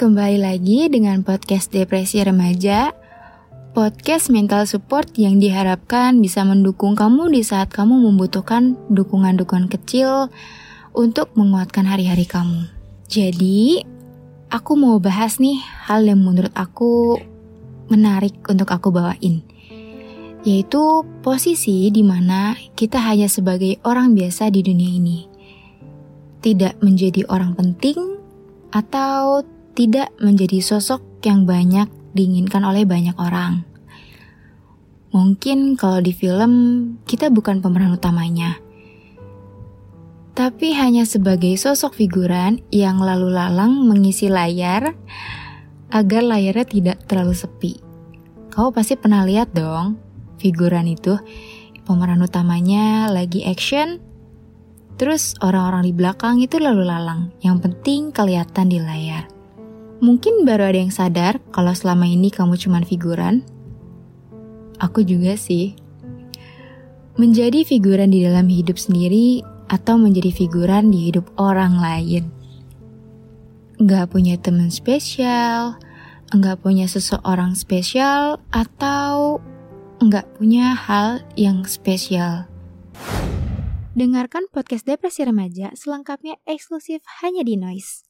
kembali lagi dengan podcast Depresi Remaja, podcast mental support yang diharapkan bisa mendukung kamu di saat kamu membutuhkan dukungan-dukungan kecil untuk menguatkan hari-hari kamu. Jadi, aku mau bahas nih hal yang menurut aku menarik untuk aku bawain. Yaitu posisi di mana kita hanya sebagai orang biasa di dunia ini. Tidak menjadi orang penting atau tidak menjadi sosok yang banyak diinginkan oleh banyak orang. Mungkin kalau di film kita bukan pemeran utamanya, tapi hanya sebagai sosok figuran yang lalu lalang mengisi layar agar layarnya tidak terlalu sepi. Kau pasti pernah lihat dong, figuran itu pemeran utamanya lagi action, terus orang-orang di belakang itu lalu lalang, yang penting kelihatan di layar. Mungkin baru ada yang sadar kalau selama ini kamu cuma figuran. Aku juga sih. Menjadi figuran di dalam hidup sendiri atau menjadi figuran di hidup orang lain. Gak punya teman spesial, gak punya seseorang spesial, atau gak punya hal yang spesial. Dengarkan podcast Depresi Remaja selengkapnya eksklusif hanya di Noise.